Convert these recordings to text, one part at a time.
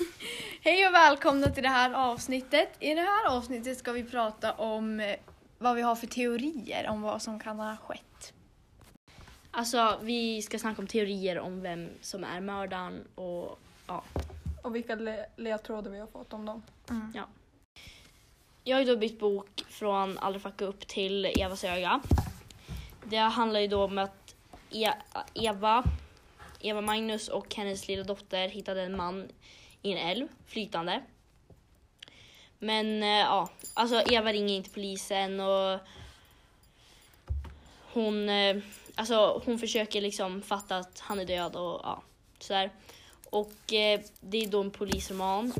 Hej och välkomna till det här avsnittet. I det här avsnittet ska vi prata om eh, vad vi har för teorier om vad som kan ha skett. Alltså, vi ska snacka om teorier om vem som är mördaren och ja. Och vilka le- ledtrådar vi har fått om dem. Mm. Jag har ju då bytt bok från Aldrig fucka upp till Evas öga. Det handlar ju då om att e- Eva, Eva Magnus och hennes lilla dotter hittade en man i en älv, flytande. Men eh, ja, alltså Eva ringer inte polisen och hon, eh, alltså hon försöker liksom fatta att han är död och ja, sådär. Och eh, det är då en polisroman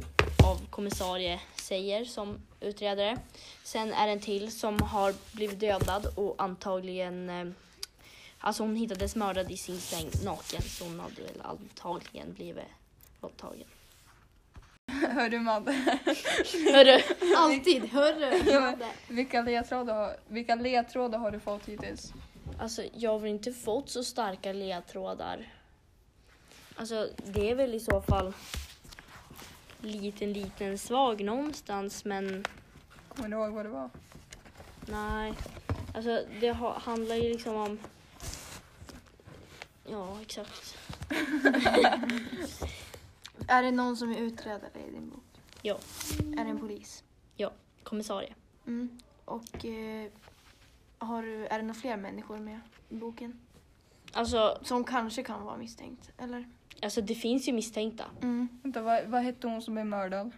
av kommissarie säger som utredare. Sen är det en till som har blivit dödad och antagligen eh, Alltså hon hittades mördad i sin säng naken så hon hade väl antagligen blivit våldtagen. Hör du Madde? Hörru, Alltid, hörru! vilka, ledtrådar, vilka ledtrådar har du fått hittills? alltså jag har väl inte fått så starka ledtrådar. Alltså det är väl i så fall liten, liten svag någonstans men Kommer du ihåg vad det var? nej. Alltså det ha, handlar ju liksom om Ja, exakt. Är det någon som är utredare i din bok? Ja. Är det en polis? Kommissarie. Mm. Och eh, har du, är det några fler människor med i boken? Alltså, Som kanske kan vara misstänkt, eller? alltså det finns ju misstänkta. Mm. Vänta, vad, vad hette hon som blev mördad?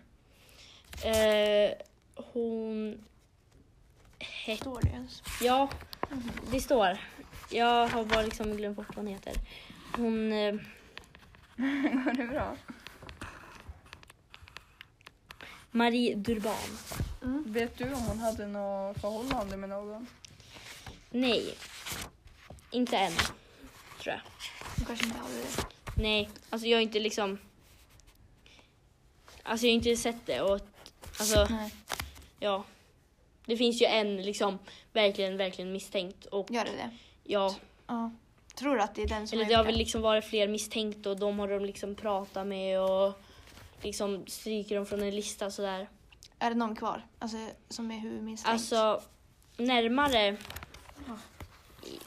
Eh, hon hette... Står det ens? Ja, det står. Jag har bara liksom glömt bort vad hon heter. Hon... Eh, Går det bra? Marie Durban. Mm. Vet du om hon hade något förhållande med någon? Nej. Inte än. Tror jag. Hon kanske inte hade det. Nej, alltså jag har inte liksom... Alltså jag har inte sett det och alltså Nej. ja. Det finns ju en liksom verkligen, verkligen misstänkt och Gör det det? ja. Ja. Tror du att det är den som Eller har det har väl liksom varit fler misstänkta och de har de liksom pratat med och liksom stryker dem från en lista sådär. Är det någon kvar? Alltså som är huvudmisstänkt? Alltså närmare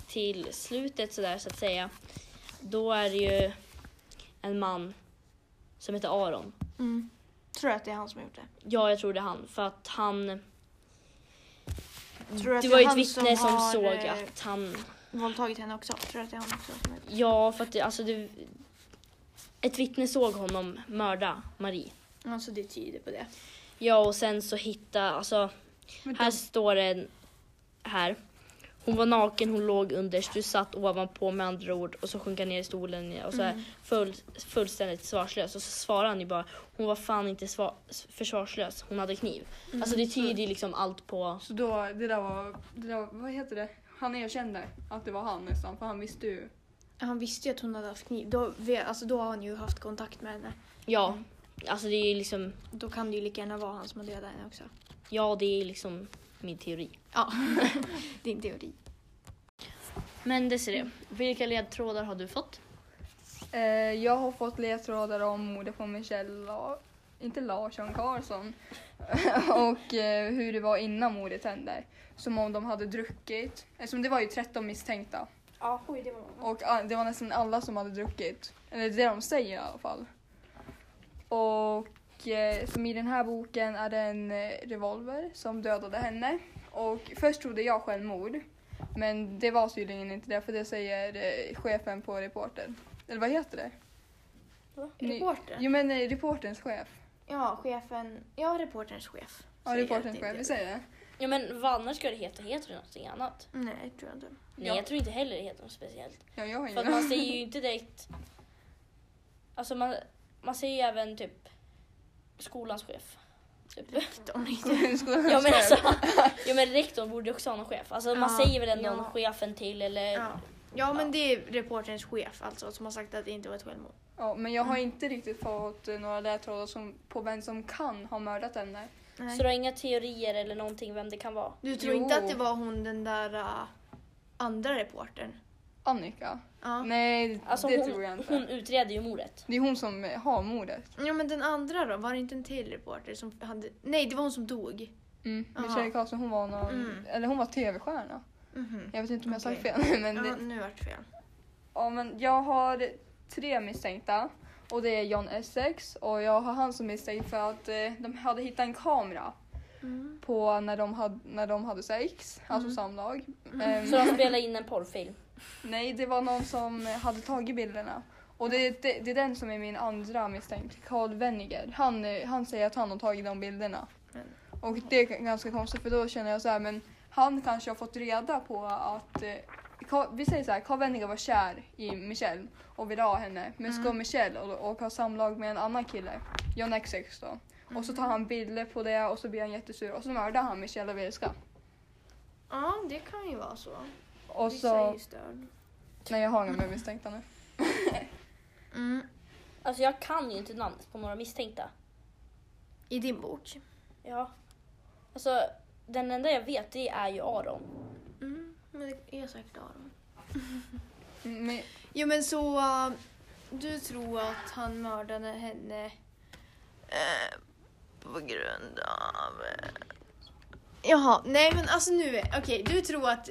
till slutet sådär så att säga. Då är det ju en man som heter Aron. Mm. Tror du att det är han som har gjort det? Ja, jag tror det är han. För att han... Tror du att Det är var ju ett vittne som, har, såg eh, att han... Våldtagit henne också? Tror du att det är han också som det? Ja, för att det, alltså det... Ett vittne såg honom mörda Marie. Alltså det tyder på det. Ja, och sen så hitta, alltså Vänta, här står det här. Hon var naken, hon låg underst, du satt ovanpå med andra ord och så sjönk han ner i stolen och så här Mm. full, fullständigt svarslös och så svarade han ju bara hon var fan inte svar, försvarslös, hon hade kniv. Mm. Alltså det tyder ju liksom allt på Så då, det där var, det där, vad heter det? Han erkände att det var han nästan, för han visste ju. Han visste ju att hon hade haft kniv. Då, alltså, då har han ju haft kontakt med henne. Ja, alltså det är ju liksom, Då kan det ju lika gärna vara han som har dödat henne också. ja det är liksom min teori. Ja, din teori. Men Desiree, vilka ledtrådar har du fått? Eh, jag har fått ledtrådar om mordet på Michelle, La- inte Larsson, Karlsson. och eh, hur det var innan mordet hände. Som om de hade druckit. Eftersom det var ju 13 misstänkta. Ja, oj det var många. Och ah, det var nästan alla som hade druckit. Eller det de säger i alla fall. Och eh, som i den här boken är det en eh, revolver som dödade henne. Och först trodde jag självmord. Men det var tydligen inte det för det säger eh, chefen på reportern. Eller vad heter det? Reportern? Jo men eh, reporterns chef. Ja, chefen. Ja, reporterns chef. Ja, reporterns chef. Vi säger det. Ja men vad annars ska det heta? Heter det någonting annat? Nej, tror jag inte. Nej Ja. jag tror inte heller det heter något speciellt. Ja, jag har För att ingen man säger ju inte direkt... Alltså man, man säger ju även typ skolans chef. Typ. De inte. Skolans Ja men chef. alltså, ja men rektorn borde ju också ha någon chef. Alltså man Ja, säger väl ändå ja. chefen till eller... Ja. ja, men det är reporterns chef alltså som har sagt att det inte var ett självmord. Ja, men jag har inte riktigt fått eh, några ledtrådar som, på vem som kan ha mördat henne. Nej. Så du har inga teorier eller någonting vem det kan vara? Du tror Jo. inte att det var hon den där uh, andra reportern? Annika? Ja. Nej, Alltså det hon, tror jag inte. hon utreder ju mordet. Det är hon som har mordet. ja, men den andra då? Var det inte en till reporter som hade... Nej, det var hon som dog. Mm. Aha. Michelle Karlsson, hon var någon, Mm. eller hon var tv-stjärna. Mhm. Jag vet inte om jag sagt Okej. fel. Men Ja, det, nu vart det fel. ja, men jag har tre misstänkta. Och det är John Essex och jag har han som misstänkt för att eh, de hade hittat en kamera Mm. på när de hade, när de hade sex, alltså Mm. samlag. Ehm, Så de spelar in en porrfilm. Nej, det var någon som hade tagit bilderna. Och det, det, det är den som är min andra misstänkt, Carl Wenniger. Han, eh, han säger att han har tagit de bilderna. Men- Och det är ganska konstigt för då känner jag så här, men han kanske har fått reda på att eh, vi säger så här, Carl Wenniger var kär i Michelle och ville ha henne. Men ska Mm. Michelle och, och ha samlag med en annan kille, John Essex då. Och så tar han bilder på det och så blir han jättesur och så mördar han Michelle Averska. Ja, det kan ju vara så. Och Vissa är så, ju störd. nej jag har inga mer misstänkta nu. Mm. Alltså jag kan ju inte namnet på några misstänkta. I din bok? Ja. Alltså den enda jag vet det är ju Aron. Mm. Men det är säkert Aron. Men, Jo men så uh, du tror att han mördade henne eh, på grund av... Eh, jaha, nej men alltså nu, okej du tror att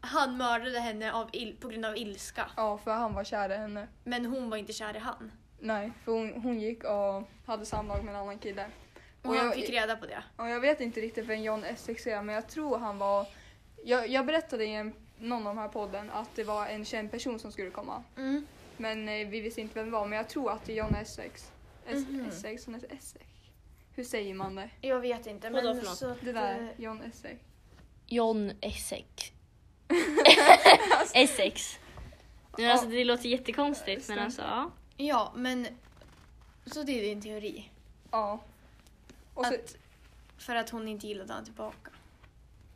han mördade henne av il- på grund av ilska. ja, för han var kär i henne. Men hon var inte kär i han. Nej, för hon, hon gick och hade samlag med en annan kille. Och, Och han jag- fick reda på det. Och jag vet inte riktigt vem John Essex är, men jag tror han var... Jag, jag berättade i en, någon av de här podden att det var en känd person som skulle komma. Mm. Men eh, vi visste inte vem det var, men jag tror att det är John Essex. Es, Mhm. Essex, han heter Essex. Hur säger man det? Jag vet inte Vadå men för något? så att, Det där, eh, John Essex. John Essex. Essex. Nu, alltså, det låter jättekonstigt men alltså ja. Ja men så det är din teori. Ja. Och så, Att, för att hon inte gillade han tillbaka.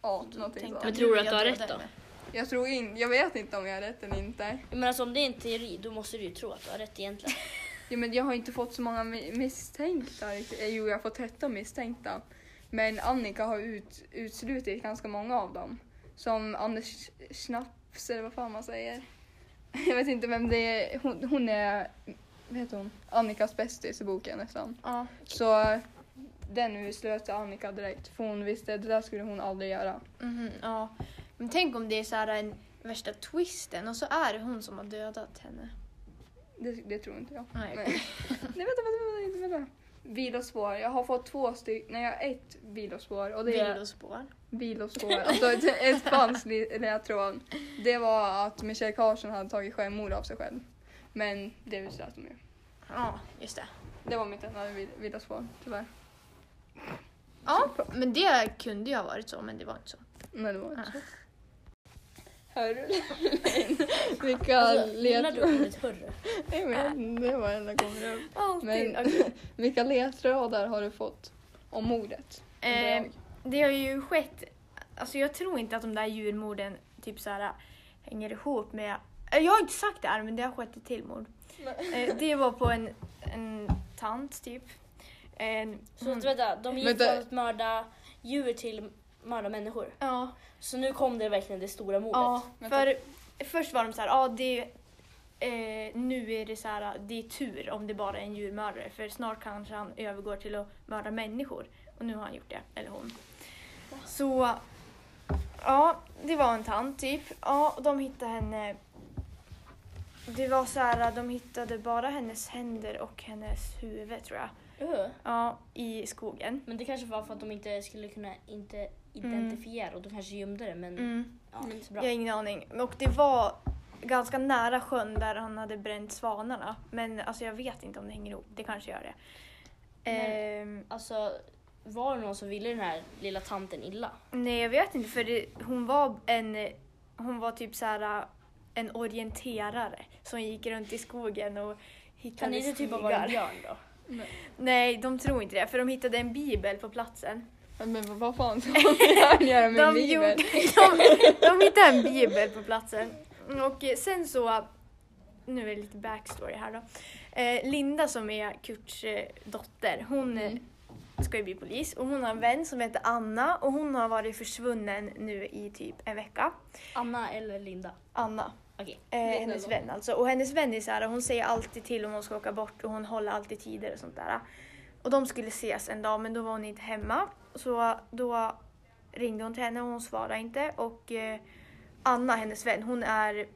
Ja, någonting Tänkte så. Men tror du att du har rätt då? Jag tror in, jag vet inte om jag har rätt eller inte. Men alltså om det är en teori då måste du ju tro att du har rätt egentligen. Ja, men jag har inte fått så många mi- misstänkta. Eh, Jo, jag har fått 13 misstänkta. Men Annika har ut, utslutit ganska många av dem. Som Anders Schnaps, eller vad fan man säger. Jag vet inte vem det är. Hon, hon är, vad heter hon? Annikas bästis i boken nästan. Ja. Så eh, den uteslöt Annika direkt. För hon visste att det där skulle hon aldrig göra. Mhm, ja. Men tänk om det är så här en värsta twisten och så är det hon som har dödat henne. Det, det tror inte jag. Nej. Nej, Nej vänta, vänta, vänta, vänta. Vilospår. Jag har fått två stycken, nej jag har ett vilospår och det är Vilospår. Vilospår, alltså ett, ett falskt li- ledtråd. Det var att Michelle Karlsson hade tagit självmord av sig själv. Men det uteslöt de ju. Ja, just det. Det var mitt enda vil- vilospår, tyvärr. Ja, men det kunde ju ha varit så, men det var inte så. Nej, det var inte så. Hör du? Vilka Alltså, gillar du ordet hörru? Det var enda kommer upp. Alltid. Men vilka ledtrådar har du fått om mordet? Eh, det har ju skett, alltså jag tror inte att de där djurmorden typ så här hänger ihop med, eh, jag har inte sagt det här men det har skett ett till mord. Eh, det var på en, en tant typ. En, Så hon, vänta, de gick Vänta. från att mörda djur till mörda människor. ja, Så nu kom det verkligen det stora mordet. ja, för först var de så här, ja det eh, nu är det så här, det är tur om det bara är en djurmördare för snart kanske han övergår till att mörda människor. Och nu har han gjort det, eller hon. Så, ja, det var en tant typ. Ja, och de hittade henne. Det var så här, de hittade bara hennes händer och hennes huvud tror jag. Uh. Ja, i skogen. Men det kanske var för att de inte skulle kunna inte identifiera och de kanske gömde det men Mm. ja, inte så bra. Jag har ingen aning. Och det var ganska nära sjön där han hade bränt svanarna. Men alltså jag vet inte om det hänger ihop. Det kanske gör det. Men- Ehm, Alltså var det någon som ville den här lilla tanten illa? nej, jag vet inte för det, hon var en... Hon var typ så här en orienterare som gick runt i skogen och hittade Kan det inte typ stigar. en björn då? Nej, de tror inte det. För de hittade en bibel på platsen. Men vad fan ska man göra med en De, bibel? gjorde, de, de hittade en bibel på platsen. Och eh, sen så, nu är det lite backstory här då. Eh, Linda som är Kurts eh, dotter, hon Mm. ska ju bli polis och hon har en vän som heter Anna och hon har varit försvunnen nu i typ en vecka. Anna eller Linda? Anna. Okej. Eh, hennes vän alltså. Och hennes vän är så här, hon säger alltid till om hon ska åka bort och hon håller alltid tider och sånt där. Och de skulle ses en dag men då var hon inte hemma. Så då ringde hon till henne och hon svarade inte. Och eh, Anna, hennes vän, hon är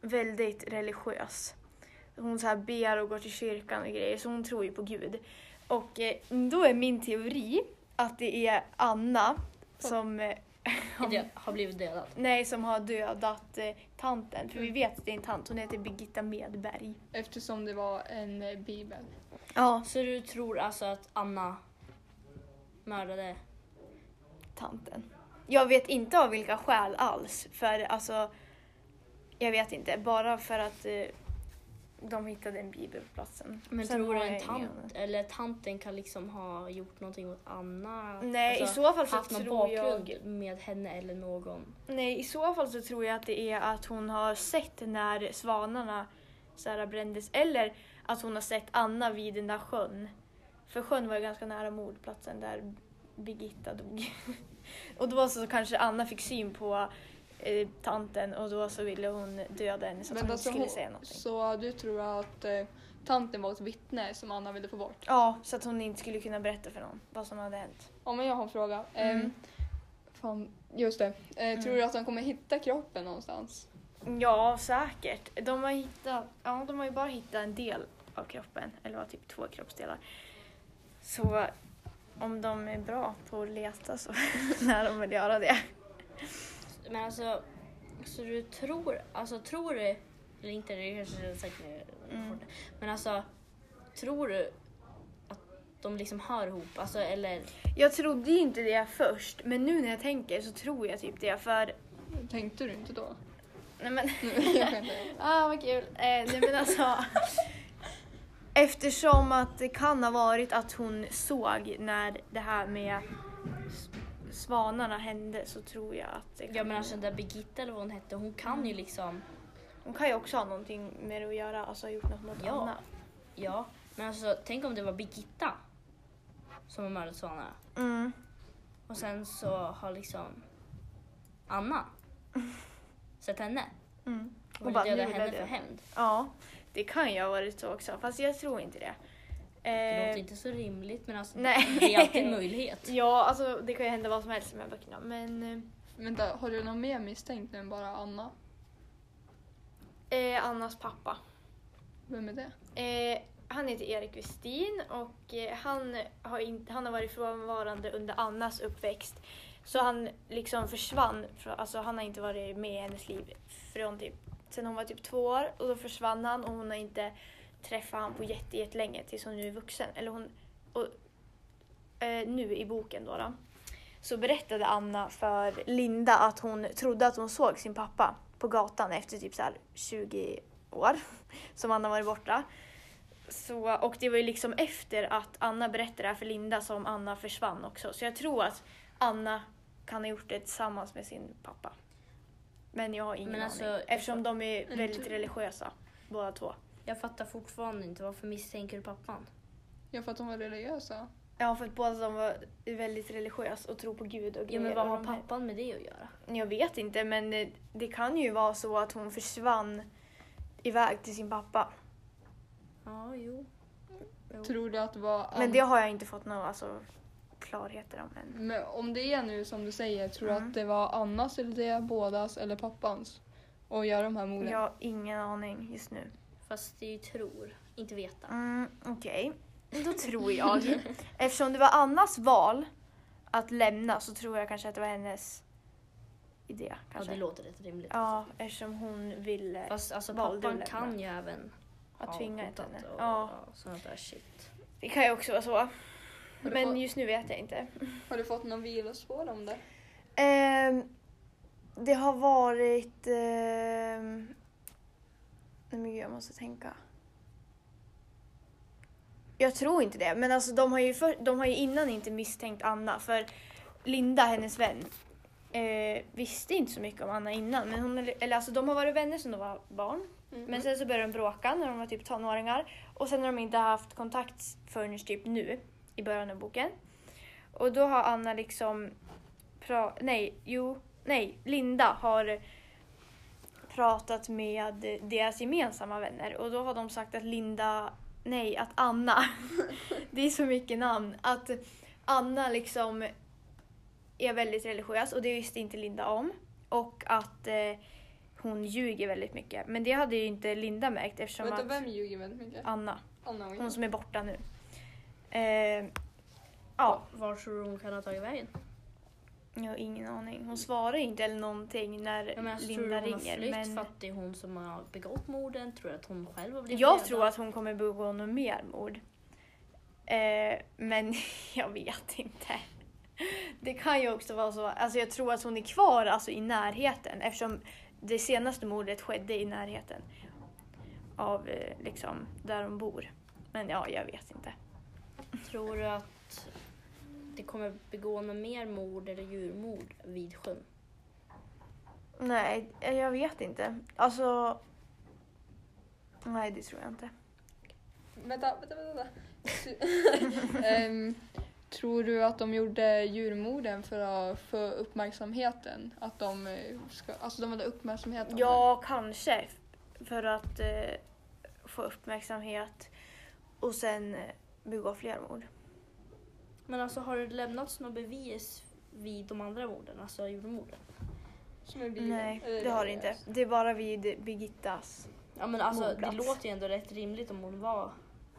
väldigt religiös. Hon så här ber och går till kyrkan och grejer så hon tror ju på Gud. Och eh, då är min teori att det är Anna som har blivit dödad. Nej, som har dödat eh, tanten. För vi vet att det är en tant. Hon heter Birgitta Medberg. Eftersom det var en eh, bibel. Ja. Så du tror alltså att Anna mördade? Tanten. Jag vet inte av vilka skäl alls. För alltså, jag vet inte. Bara för att eh, de hittade en bibel på platsen. Men Sen tror du en tant, eller tanten kan liksom ha gjort någonting mot Anna? Nej, Alltså, i så fall så haft någon tror bakgrund jag... med henne eller någon? Nej, i så fall så tror jag att det är att hon har sett när svanarna så här, brändes. Eller att hon har sett Anna vid den där sjön. För sjön var ju ganska nära mordplatsen där Birgitta dog. och då så kanske Anna fick syn på eh, tanten och då så ville hon döda henne så att hon inte alltså, skulle hon- säga någonting. så du tror att eh, tanten var ett vittne som Anna ville få bort? Ja, så att hon inte skulle kunna berätta för någon vad som hade hänt. Ja men jag har en fråga. Mm. Ehm, fan, just det. Eh, Tror du att de kommer hitta kroppen någonstans? Ja, säkert. De har, hittat, ja, de har ju bara hittat en del av kroppen, eller var typ två kroppsdelar. Så om de är bra på att leta så lär de väl göra det. Men alltså, så du tror, alltså tror du, eller inte, det kanske jag sagt nu, Mm. men alltså, tror du att de liksom hör ihop? Alltså, eller, Jag trodde ju inte det först, men nu när jag tänker så tror jag typ det för... Tänkte du inte då? Nej men, ah, vad kul. Eh, nej men alltså... Eftersom att det kan ha varit att hon såg när det här med svanarna hände så tror jag att det kan ja men alltså den där Birgitta eller vad hon hette, hon kan ju liksom, Hon kan ju också ha någonting med det att göra, alltså ha gjort något mot Ja. Anna. ja, men alltså tänk om det var Birgitta som har mördat svanarna. Mm. Och sen så har liksom Anna sett henne Mm. och Och bara, henne för hämnd. Ja, det kan ju ha varit så också, fast jag tror inte det. Det Eh, låter inte så rimligt men alltså nej. det är alltid en möjlighet. Ja, alltså det kan ju hända vad som helst med de här böckerna, men eh, Vänta, har du någon mer misstänkt än bara Anna? eh, Annas pappa. Vem är det? Eh, han heter Erik Westin och eh, han, har inte, han har varit frånvarande under Annas uppväxt. Så han liksom försvann, alltså han har inte varit med i hennes liv från typ, sen hon var typ två år och då försvann han och hon har inte träffat han på jätte, jättelänge tills hon nu är vuxen. Eller hon, och, eh, nu i boken då, då så berättade Anna för Linda att hon trodde att hon såg sin pappa på gatan efter typ så här 20 år som han har varit borta. Så, och det var ju liksom efter att Anna berättade det här för Linda som Anna försvann också. Så jag tror att Anna kan ha gjort det tillsammans med sin pappa. Men jag har ingen Men alltså, aning. Eftersom de är väldigt religiösa, båda två. Jag fattar fortfarande inte varför misstänker du pappan? Ja, för att de var religiösa. Ja, för att båda de var väldigt religiösa och tror på Gud och Ja grejer. men vad Och har de pappan med det att göra? Jag vet inte, men det, det kan ju vara så att hon försvann iväg till sin pappa. Ja, jo. jo. Tror du att det var? Men det har jag inte fått några alltså, klarheter om än. Men om det är nu som du säger, tror du Mm. att det var Annas eller det, bådas eller pappans? Och göra de här morden? Jag har ingen aning just nu. Fast det är ju tror, inte veta. Mm, Okej, då tror jag. Eftersom det var Annas val att lämna så tror jag kanske att det var hennes idé. Ja, Kanske. det låter rätt rimligt. Ja, eftersom hon ville Fast alltså pappan kan ju även att ha tvinga hotat henne. och, Ja, ja, sånt där shit. det kan ju också vara så. Men fått- just nu vet jag inte. Har du fått någon vilospår om det? Ehm, det har varit... ehm, nej men gud, jag måste tänka. Jag tror inte det, men alltså de har ju, för, de har ju innan inte misstänkt Anna för Linda, hennes vän, eh, visste inte så mycket om Anna innan. Men hon, eller alltså de har varit vänner sedan de var barn. Men sen så började de bråka när de var typ tonåringar. Och sen har de inte haft kontakt förrän typ nu, i början av boken. Och då har Anna liksom... Pra- nej, jo, nej, Linda har pratat med deras gemensamma vänner och då har de sagt att Linda, nej att Anna, det är så mycket namn, att Anna liksom är väldigt religiös och det visste inte Linda om. Och att eh, hon ljuger väldigt mycket. Men det hade ju inte Linda märkt eftersom Vänta, att vem ljuger väldigt mycket? Anna, Anna hon som är borta nu. Eh, ja, Var tror du hon kan ha tagit vägen? Jag har ingen aning. Hon svarar inte eller någonting när tror du Linda hon har ringer. flytt Men för att det är hon som har begått morden? Tror att hon själv har blivit jag dödad? tror att hon kommer begå något mer mord. Eh, men jag vet inte. Det kan ju också vara så, alltså jag tror att hon är kvar alltså, i närheten eftersom det senaste mordet skedde i närheten av eh, liksom där de bor. Men ja, jag vet inte. Tror du att det kommer begå något mer mord eller djurmord vid sjön? Nej, eh, jag vet inte. Alltså... Nej, det tror jag inte. Vänta, vänta, vänta. Ehm, tror du att de gjorde djurmorden för att få uppmärksamheten? Att de eh, ska, alltså de hade uppmärksamhet om det? Ja, kanske. För att eh, få uppmärksamhet och sen eh, begå fler mord. Men alltså har det lämnats något bevis vid de andra morden, alltså bilen? Nej, det har det inte. Det är bara vid Birgittas. Ja men alltså det Mordplats. låter ju ändå rätt rimligt om hon var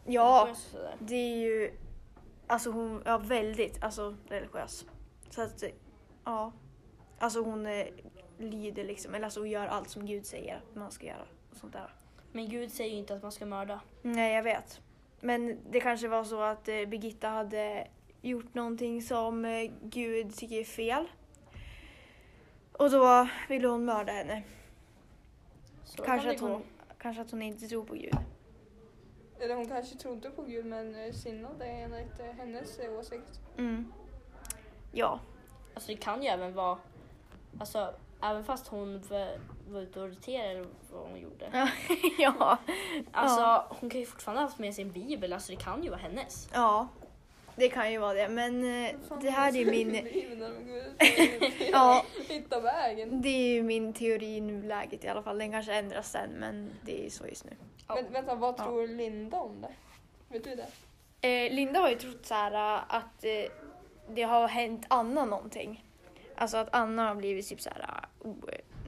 Ja, sådär. det är ju... Alltså hon är väldigt alltså, religiös. Så att, ja. Alltså hon eh, lyder liksom, eller alltså hon gör allt som Gud säger att man ska göra. Och sånt där. Men Gud säger ju inte att man ska mörda. Nej, jag vet. Men det kanske var så att eh, Birgitta hade gjort någonting som eh, Gud tycker är fel. Och då ville hon mörda henne. Så Kanske kan att, det gå. hon, kanske att hon inte tror på Gud. Eller hon kanske trodde på Gud men eh, sinnade enligt eh, hennes åsikt. Mm. Ja. Alltså det kan ju även vara, alltså även fast hon var, ute och irriterade eller vad hon gjorde. ja. Alltså Ja. hon kan ju fortfarande ha haft med sin bibel, alltså det kan ju vara hennes. Ja. Det kan ju vara det. Men eh, det här är min... Ja, hittar vägen. det är ju min teori i nuläget i alla fall. Den kanske ändras sen, men det är så just nu. Ja. Men, vänta, vad Ja. tror Linda om det? Vet du det? Eh, Linda har ju trott så här eh, att eh, det har hänt Anna någonting. Alltså att Anna har blivit typ så här, eh, o,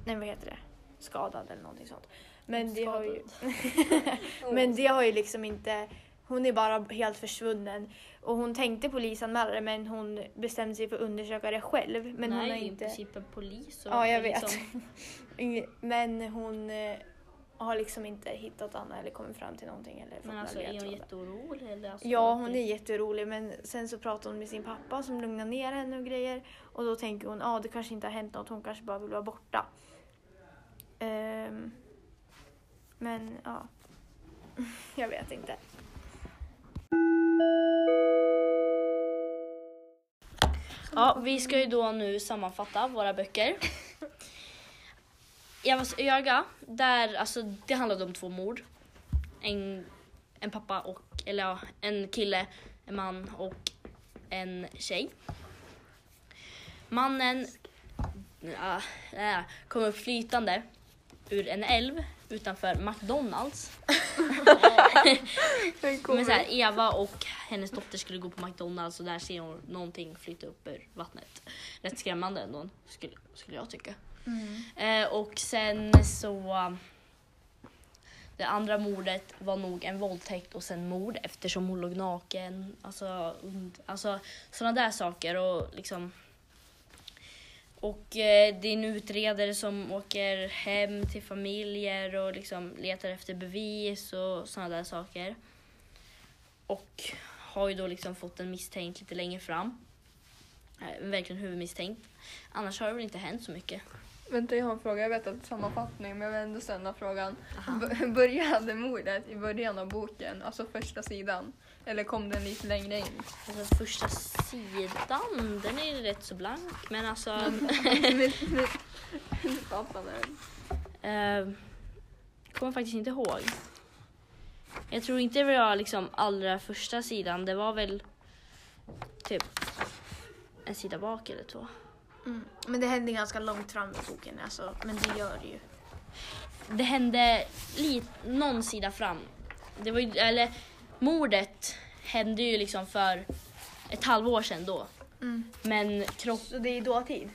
nej vad heter det, skadad eller någonting sånt. Men det har ju, men det har ju liksom inte, hon är bara helt försvunnen. Och hon tänkte polisanmäla det men hon bestämde sig för att undersöka det själv. Men hon hon är har inte... en polis. Och Ja, jag vet. liksom- Men hon eh, har liksom inte hittat Anna eller kommit fram till någonting. Eller Men alltså är hon jätteorolig? Eller alltså, Ja, hon är jätterolig men sen så pratar hon med sin pappa som lugnar ner henne och grejer. Och då tänker hon, ja ah, det kanske inte har hänt något, hon kanske bara vill vara borta. Ehm, men ja, jag vet inte. Ja, vi ska ju då nu sammanfatta våra böcker. Evas öga, där, alltså, det handlade om två mord. En, en pappa och, eller ja, en kille, en man och en tjej. Mannen äh, kom upp flytande ur en älv utanför McDonalds. Men så här, Eva och hennes dotter skulle gå på McDonalds och där ser hon någonting flyta upp ur vattnet. Rätt skrämmande ändå, skulle, skulle jag tycka. Eh, och sen så... Det andra mordet var nog en våldtäkt och sen mord eftersom hon låg naken. Alltså, und- alltså sådana där saker. Och liksom... Och eh, det är en utredare som åker hem till familjer och liksom letar efter bevis och sådana där saker. Och har ju då liksom fått en misstänkt lite längre fram. Eh, verkligen huvudmisstänkt. Annars har det väl inte hänt så mycket. Vänta, jag har en fråga. Jag vet att det är sammanfattning, men jag vill ändå ställa frågan. Aha. B- började mordet i början av boken, alltså första sidan? Eller kom den lite längre in? Alltså första sidan, den är ju rätt så blank. Men alltså... Du fattar väl? eh, kommer faktiskt inte ihåg. Jag tror inte det var liksom allra första sidan. Det var väl typ en sida bak eller två. Mm. Men det händer ganska långt fram i boken, alltså, men det gör det ju. det hände li- någon sida fram. Det var ju, eller mordet hände ju liksom för ett halvår sedan då. Mm. Men kropp, Så det är i dåtid?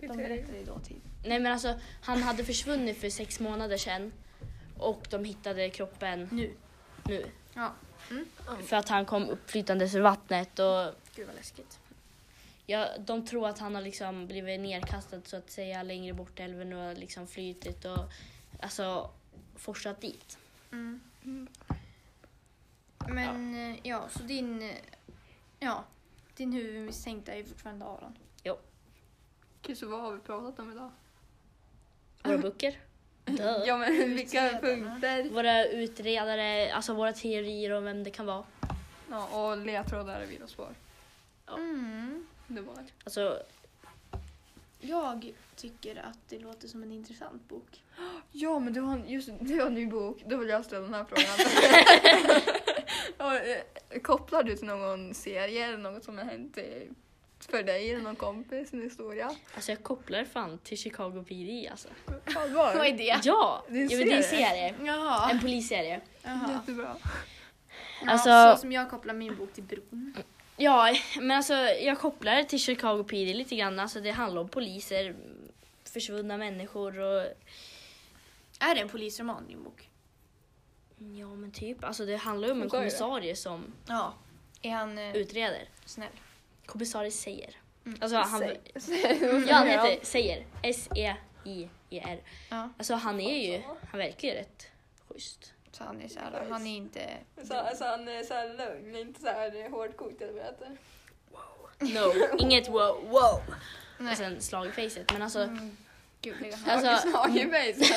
De berättade i dåtid. nej men alltså han hade försvunnit för sex månader sedan och de hittade kroppen Nu. nu. Ja. För att han kom uppflytandes ur vattnet och Gud vad läskigt. ja, de tror att han har liksom blivit nedkastad så att säga längre bort i älven och liksom flytit och alltså forsat dit. Mm. Men ja. ja, så din, eh, ja, din huvudmisstänkta är fortfarande Aron. Okej, så vad har vi pratat om idag? Våra böcker. Duh. Ja men vilka punkter? Våra utredare, alltså våra teorier om vem det kan vara. Ja, och ledtrådar och vilospår. Ja. Mm. Det var Alltså, Jag tycker att det låter som en intressant bok. Ja, men du har, just, du har en ny bok. Då vill jag ställa den här frågan. Och, eh, Kopplar du till någon serie eller något som har hänt för dig eller någon kompis, en historia? alltså jag kopplar fan till Chicago PD alltså. Allvar? Vad är det? Ja! Det är en ja men det är en serie. serie. Jaha. En polisserie. Jaha. Jättebra. Ja, Alltså- så som jag kopplar min bok till bron. Ja, men alltså jag kopplar det till Chicago PD lite grann. Alltså det handlar om poliser, försvunna människor och Är det en polisroman din bok? Ja men typ. Alltså det handlar ju om en sa du? kommissarie som Ja. Är han eh, utreder. snäll? Kommissarie säger. Mm. Alltså han, ja han heter säger. S-E-I-E-R. Ja. Alltså han är ju, han verkar ju rätt schysst. Så han är så här, han är inte... Så, alltså han är såhär lugn, inte såhär hårdkokt eller vad det heter. No, inget wow, wow. Nej. Och sen slag i facet. Men alltså, Mm, Alltså- Slag i face.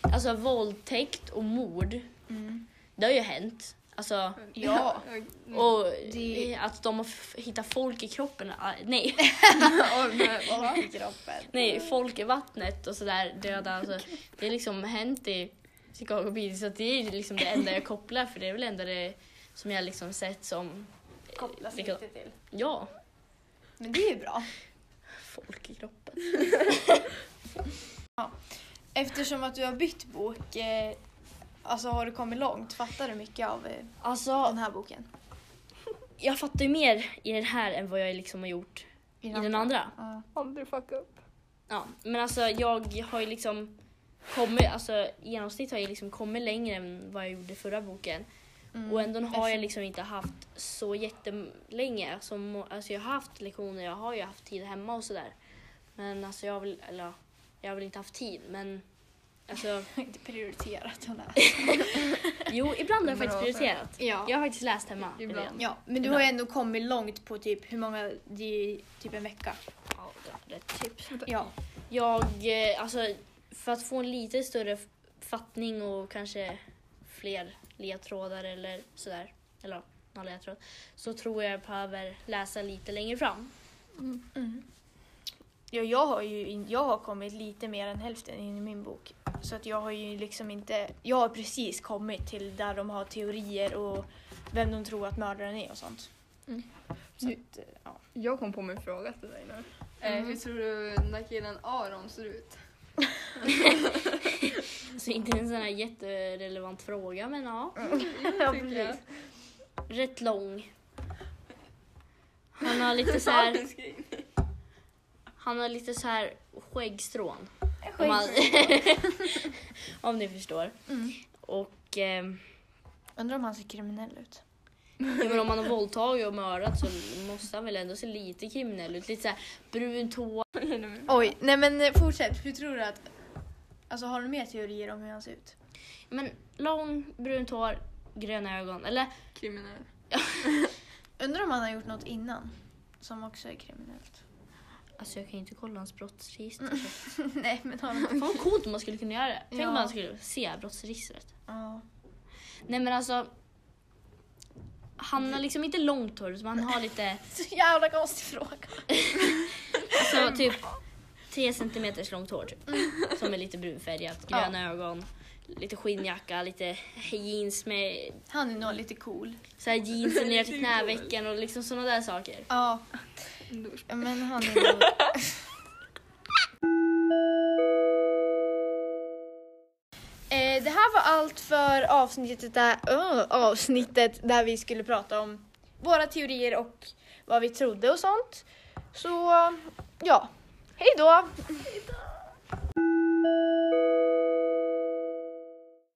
alltså våldtäkt och mord, Mm. det har ju hänt. Alltså, Ja. och Det- att de har hittat folk i kroppen, ah, nej? I kroppen. nej, folk i vattnet och sådär döda. Alltså, det har liksom hänt i Chicago PD så det är liksom det enda jag kopplar för det är väl ändå det som jag liksom sett som, Kopplas Vilka- lite till. ja, Men det är ju bra. Folk i kroppen. Eftersom att du har bytt bok, eh, alltså har du kommit långt? Fattar du mycket av eh, Alltså, den här boken? jag fattar ju mer i den här än vad jag liksom har gjort i den andra. Ja. Aldrig fucka upp. Ja, men alltså jag har ju liksom kommit, alltså i genomsnitt har jag liksom kommit längre än vad jag gjorde i förra boken. Mm. Och ändå har jag liksom inte haft så jättelänge. Alltså, må- alltså jag har haft lektioner, jag har ju haft tid hemma och sådär. Men alltså jag vill, eller ja, jag har väl inte haft tid men alltså inte prioriterat att läsa. jo ibland har jag faktiskt prioriterat. Ja. Jag har faktiskt läst hemma. Ibland. ja, men du har ju ändå kommit långt på typ hur många, det typ en vecka. Ja, rätt tips. Ja. Jag, eh, alltså för att få en lite större fattning och kanske fler ledtrådar eller sådär, eller någon ledtråd, så tror jag jag behöver läsa lite längre fram. Mm. Ja, jag har ju jag har kommit lite mer än hälften in i min bok. Så att jag har ju liksom inte, jag har precis kommit till där de har teorier och vem de tror att mördaren är och sånt. Mm. Så att, eh, ja. Jag kom på min fråga till dig nu. Eh, Mm. hur tror du den där killen Aron ser ut? Så inte en sån här jätterelevant fråga men ja, Ja, Tycker jag. rätt lång. Han har lite så här, han har lite så här skäggstrån. Om, man, om ni förstår. Mm. Och ehm, Undrar om han ser kriminell ut. Ja, men om man har våldtagit och mördat så måste han väl ändå se lite kriminell ut. Lite såhär brunt hår. Oj, nej men eh, fortsätt. Hur tror du att... Alltså har du mer teorier om hur han ser ut? Men lång, brunt hår, gröna ögon. Eller Kriminell. Undrar om han har gjort något innan som också är kriminellt. alltså jag kan ju inte kolla hans brottsregister. nej men har han... Fan vad coolt om man skulle kunna göra det. Tänk om Ja. man skulle se brottsregistret. Ja. Nej men alltså. Han har liksom inte långt hår utan han har lite, Så jävla konstig fråga. alltså typ tre centimeters långt hår typ. Som är lite brunfärgat, Ja. gröna ögon. Lite skinnjacka, lite jeans med Han är nog lite cool. så här jeans ner till knävecken och liksom sådana där saker. Ja, men han är nog... Eh, det här var allt för avsnittet där, uh, avsnittet där vi skulle prata om våra teorier och vad vi trodde och sånt. Så ja, hej då! Hej då.